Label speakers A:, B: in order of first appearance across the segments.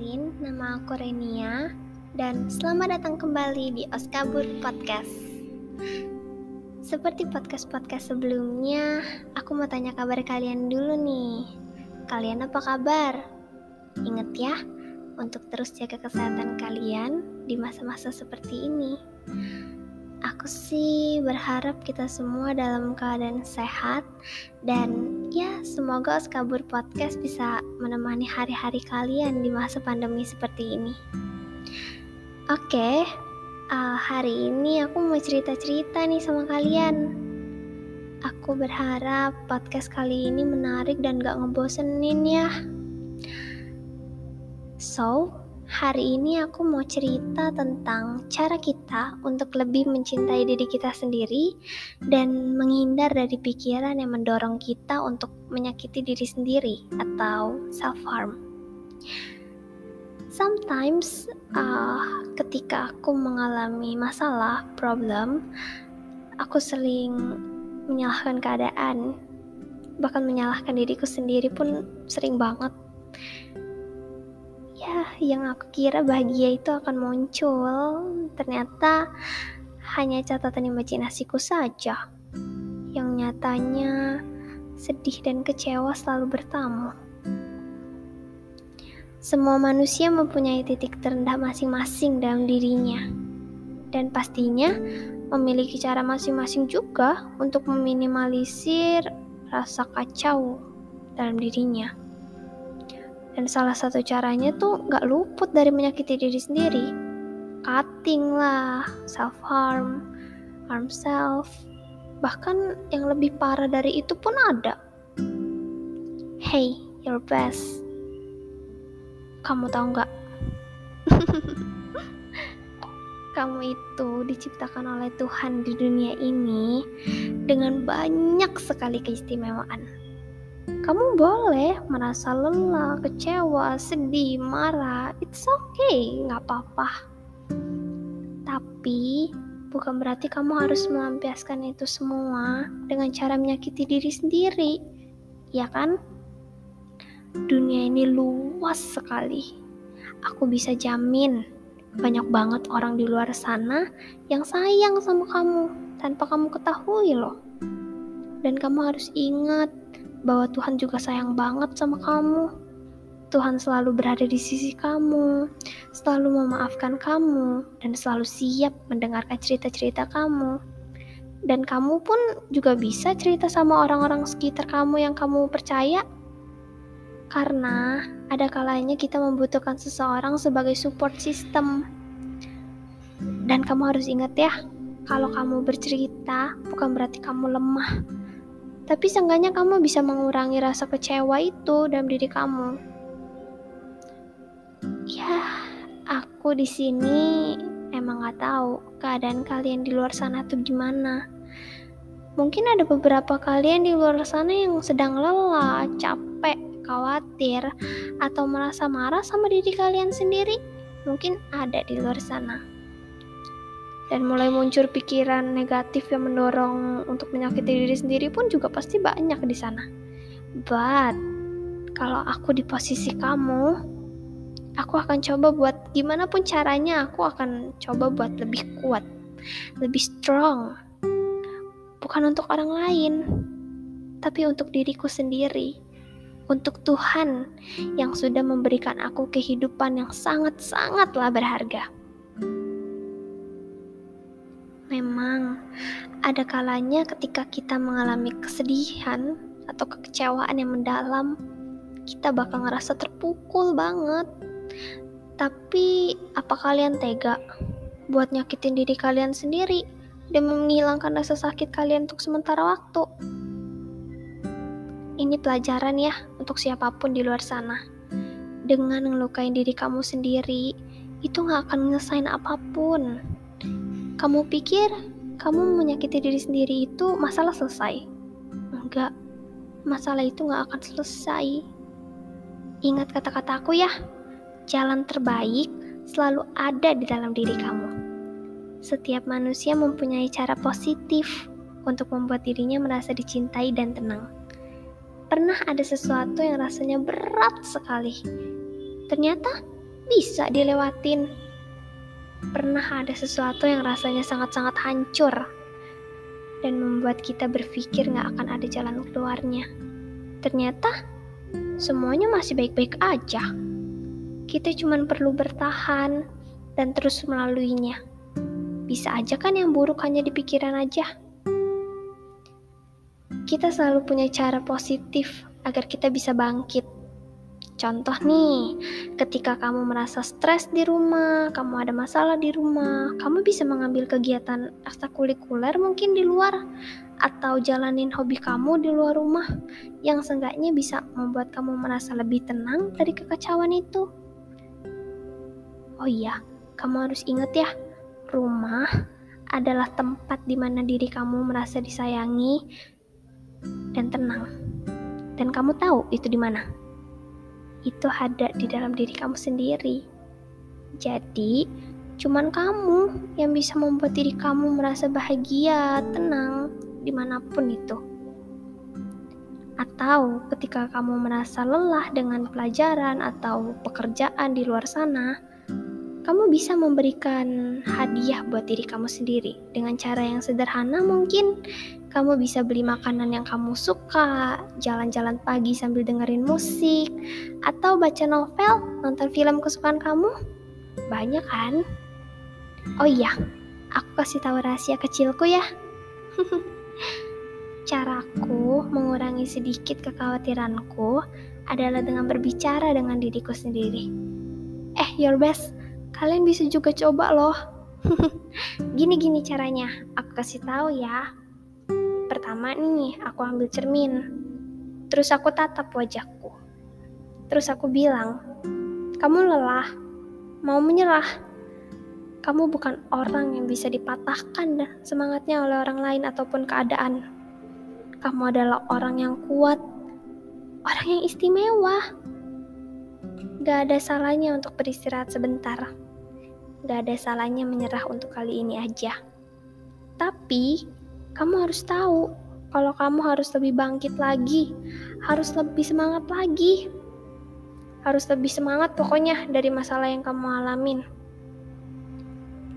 A: kenalin, nama aku Renia dan selamat datang kembali di Oskabur Podcast. Seperti podcast-podcast sebelumnya, aku mau tanya kabar kalian dulu nih. Kalian apa kabar? Ingat ya, untuk terus jaga kesehatan kalian di masa-masa seperti ini. Aku sih berharap kita semua dalam keadaan sehat dan ya semoga Oskabur Podcast bisa menemani hari-hari kalian di masa pandemi seperti ini. Oke, uh, hari ini aku mau cerita-cerita nih sama kalian. Aku berharap podcast kali ini menarik dan gak ngebosenin ya. So, Hari ini aku mau cerita tentang cara kita untuk lebih mencintai diri kita sendiri dan menghindar dari pikiran yang mendorong kita untuk menyakiti diri sendiri atau self-harm. Sometimes, uh, ketika aku mengalami masalah, problem, aku sering menyalahkan keadaan, bahkan menyalahkan diriku sendiri pun sering banget yang aku kira bahagia itu akan muncul ternyata hanya catatan imajinasiku saja yang nyatanya sedih dan kecewa selalu bertamu semua manusia mempunyai titik terendah masing-masing dalam dirinya dan pastinya memiliki cara masing-masing juga untuk meminimalisir rasa kacau dalam dirinya. Dan salah satu caranya tuh gak luput dari menyakiti diri sendiri. Cutting lah, self-harm, harm self. Bahkan yang lebih parah dari itu pun ada. Hey, your best. Kamu tahu gak? Kamu itu diciptakan oleh Tuhan di dunia ini dengan banyak sekali keistimewaan kamu boleh merasa lelah, kecewa, sedih, marah. It's okay, nggak apa-apa. Tapi bukan berarti kamu harus melampiaskan itu semua dengan cara menyakiti diri sendiri. Ya kan? Dunia ini luas sekali. Aku bisa jamin banyak banget orang di luar sana yang sayang sama kamu tanpa kamu ketahui loh. Dan kamu harus ingat bahwa Tuhan juga sayang banget sama kamu. Tuhan selalu berada di sisi kamu, selalu memaafkan kamu, dan selalu siap mendengarkan cerita-cerita kamu. Dan kamu pun juga bisa cerita sama orang-orang sekitar kamu yang kamu percaya, karena ada kalanya kita membutuhkan seseorang sebagai support system. Dan kamu harus ingat ya, kalau kamu bercerita bukan berarti kamu lemah, tapi seenggaknya kamu bisa mengurangi rasa kecewa itu dalam diri kamu. Ya, aku di sini emang gak tahu keadaan kalian di luar sana tuh gimana. Mungkin ada beberapa kalian di luar sana yang sedang lelah, capek, khawatir, atau merasa marah sama diri kalian sendiri. Mungkin ada di luar sana dan mulai muncul pikiran negatif yang mendorong untuk menyakiti diri sendiri pun juga pasti banyak di sana. But kalau aku di posisi kamu, aku akan coba buat gimana pun caranya aku akan coba buat lebih kuat, lebih strong. Bukan untuk orang lain, tapi untuk diriku sendiri. Untuk Tuhan yang sudah memberikan aku kehidupan yang sangat-sangatlah berharga. Memang ada kalanya ketika kita mengalami kesedihan atau kekecewaan yang mendalam, kita bakal ngerasa terpukul banget. Tapi apa kalian tega buat nyakitin diri kalian sendiri dan menghilangkan rasa sakit kalian untuk sementara waktu? Ini pelajaran ya untuk siapa pun di luar sana. Dengan ngelukain diri kamu sendiri, itu gak akan ngesain apa pun kamu pikir kamu menyakiti diri sendiri itu masalah selesai? Enggak, masalah itu gak akan selesai. Ingat kata-kataku ya, jalan terbaik selalu ada di dalam diri kamu. Setiap manusia mempunyai cara positif untuk membuat dirinya merasa dicintai dan tenang. Pernah ada sesuatu yang rasanya berat sekali. Ternyata bisa dilewatin. Pernah ada sesuatu yang rasanya sangat-sangat hancur dan membuat kita berpikir gak akan ada jalan keluarnya. Ternyata semuanya masih baik-baik aja. Kita cuma perlu bertahan dan terus melaluinya. Bisa aja kan yang buruk hanya di pikiran aja. Kita selalu punya cara positif agar kita bisa bangkit. Contoh nih, ketika kamu merasa stres di rumah, kamu ada masalah di rumah, kamu bisa mengambil kegiatan ekstrakurikuler mungkin di luar atau jalanin hobi kamu di luar rumah yang seenggaknya bisa membuat kamu merasa lebih tenang dari kekacauan itu. Oh iya, kamu harus ingat ya, rumah adalah tempat di mana diri kamu merasa disayangi dan tenang. Dan kamu tahu itu di mana? Itu ada di dalam diri kamu sendiri. Jadi, cuman kamu yang bisa membuat diri kamu merasa bahagia, tenang, di mana pun itu. Atau ketika kamu merasa lelah dengan pelajaran atau pekerjaan di luar sana, kamu bisa memberikan hadiah buat diri kamu sendiri dengan cara yang sederhana mungkin kamu bisa beli makanan yang kamu suka, jalan-jalan pagi sambil dengerin musik, atau baca novel, nonton film kesukaan kamu. Banyak kan? Oh iya, aku kasih tahu rahasia kecilku ya. Caraku mengurangi sedikit kekhawatiranku adalah dengan berbicara dengan diriku sendiri. Eh, your best, kalian bisa juga coba loh. Gini-gini caranya, aku kasih tahu ya. Pertama nih, aku ambil cermin. Terus aku tatap wajahku. Terus aku bilang, kamu lelah, mau menyerah. Kamu bukan orang yang bisa dipatahkan semangatnya oleh orang lain ataupun keadaan. Kamu adalah orang yang kuat, orang yang istimewa. Gak ada salahnya untuk beristirahat sebentar. Gak ada salahnya menyerah untuk kali ini aja. Tapi kamu harus tahu kalau kamu harus lebih bangkit lagi, harus lebih semangat lagi, harus lebih semangat pokoknya dari masalah yang kamu alamin.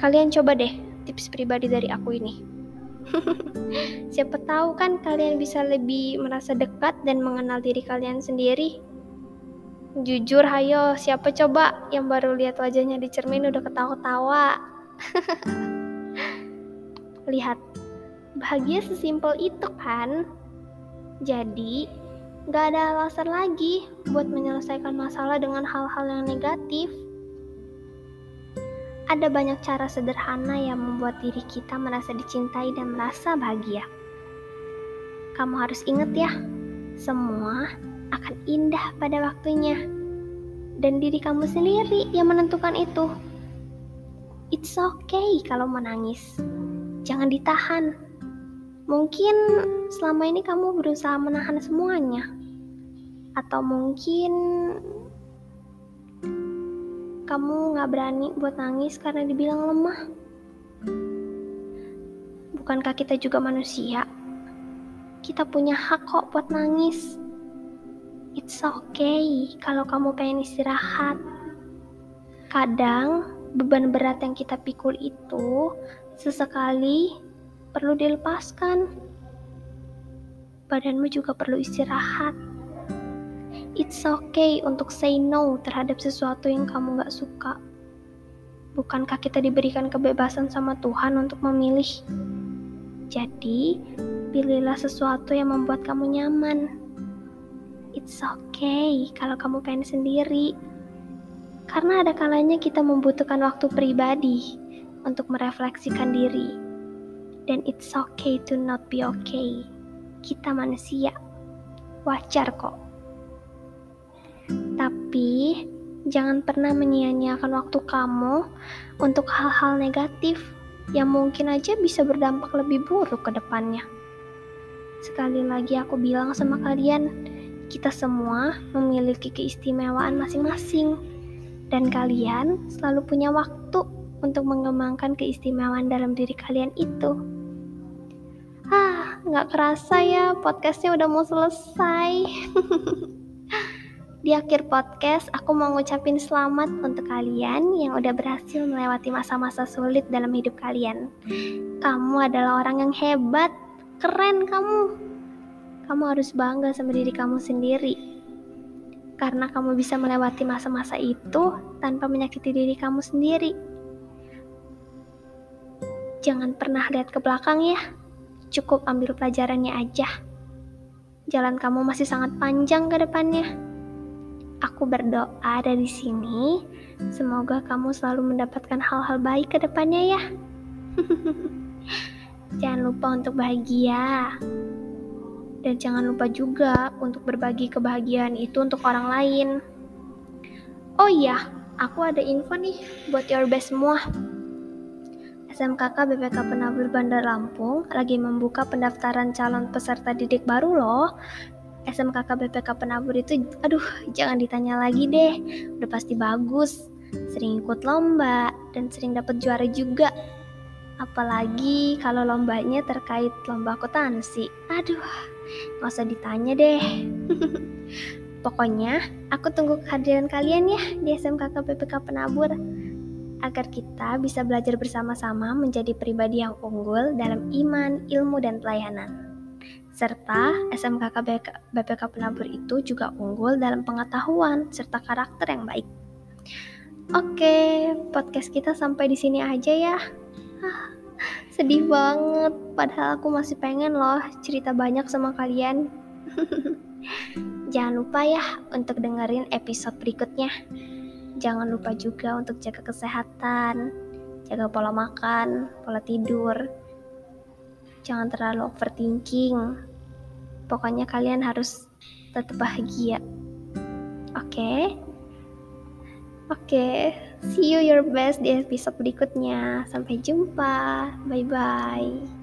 A: Kalian coba deh tips pribadi dari aku ini. Siapa tahu kan kalian bisa lebih merasa dekat dan mengenal diri kalian sendiri. Jujur, hayo, siapa coba yang baru lihat wajahnya di cermin udah ketawa-ketawa? Lihat, bahagia sesimpel itu kan. Jadi, gak ada alasan lagi buat menyelesaikan masalah dengan hal-hal yang negatif. Ada banyak cara sederhana yang membuat diri kita merasa dicintai dan merasa bahagia. Kamu harus ingat ya, semua akan indah pada waktunya. Dan diri kamu sendiri yang menentukan itu. It's okay kalau menangis. Jangan ditahan Mungkin selama ini kamu berusaha menahan semuanya, atau mungkin kamu gak berani buat nangis karena dibilang lemah. Bukankah kita juga manusia? Kita punya hak kok buat nangis. It's okay kalau kamu pengen istirahat. Kadang beban berat yang kita pikul itu sesekali perlu dilepaskan. Badanmu juga perlu istirahat. It's okay untuk say no terhadap sesuatu yang kamu gak suka. Bukankah kita diberikan kebebasan sama Tuhan untuk memilih? Jadi, pilihlah sesuatu yang membuat kamu nyaman. It's okay kalau kamu pengen sendiri. Karena ada kalanya kita membutuhkan waktu pribadi untuk merefleksikan diri dan it's okay to not be okay. Kita manusia, wajar kok. Tapi jangan pernah menyia-nyiakan waktu kamu untuk hal-hal negatif yang mungkin aja bisa berdampak lebih buruk ke depannya. Sekali lagi aku bilang sama kalian, kita semua memiliki keistimewaan masing-masing. Dan kalian selalu punya waktu untuk mengembangkan keistimewaan dalam diri kalian itu. Nggak kerasa ya podcastnya udah mau selesai. Di akhir podcast, aku mau ngucapin selamat untuk kalian yang udah berhasil melewati masa-masa sulit dalam hidup kalian. Kamu adalah orang yang hebat, keren kamu. Kamu harus bangga sama diri kamu sendiri. Karena kamu bisa melewati masa-masa itu tanpa menyakiti diri kamu sendiri. Jangan pernah lihat ke belakang ya. Cukup ambil pelajarannya aja. Jalan kamu masih sangat panjang ke depannya. Aku berdoa dari sini, semoga kamu selalu mendapatkan hal-hal baik ke depannya ya. jangan lupa untuk bahagia. Dan jangan lupa juga untuk berbagi kebahagiaan itu untuk orang lain. Oh iya, aku ada info nih buat your best semua. SMKK BPK Penabur Bandar Lampung lagi membuka pendaftaran calon peserta didik baru loh. SMKK BPK Penabur itu aduh jangan ditanya lagi deh. Udah pasti bagus sering ikut lomba dan sering dapat juara juga. Apalagi kalau lombanya terkait lomba akuntansi. Aduh gak usah ditanya deh. Pokoknya aku tunggu kehadiran kalian ya di SMKK BPK Penabur agar kita bisa belajar bersama-sama menjadi pribadi yang unggul dalam iman, ilmu, dan pelayanan serta SMKK BPK Penabur itu juga unggul dalam pengetahuan serta karakter yang baik. Oke, podcast kita sampai di sini aja ya. Ah, sedih banget, padahal aku masih pengen loh cerita banyak sama kalian. Jangan lupa ya untuk dengerin episode berikutnya. Jangan lupa juga untuk jaga kesehatan, jaga pola makan, pola tidur, jangan terlalu overthinking. Pokoknya kalian harus tetap bahagia. Oke? Okay? Oke, okay. see you your best di episode berikutnya. Sampai jumpa. Bye bye.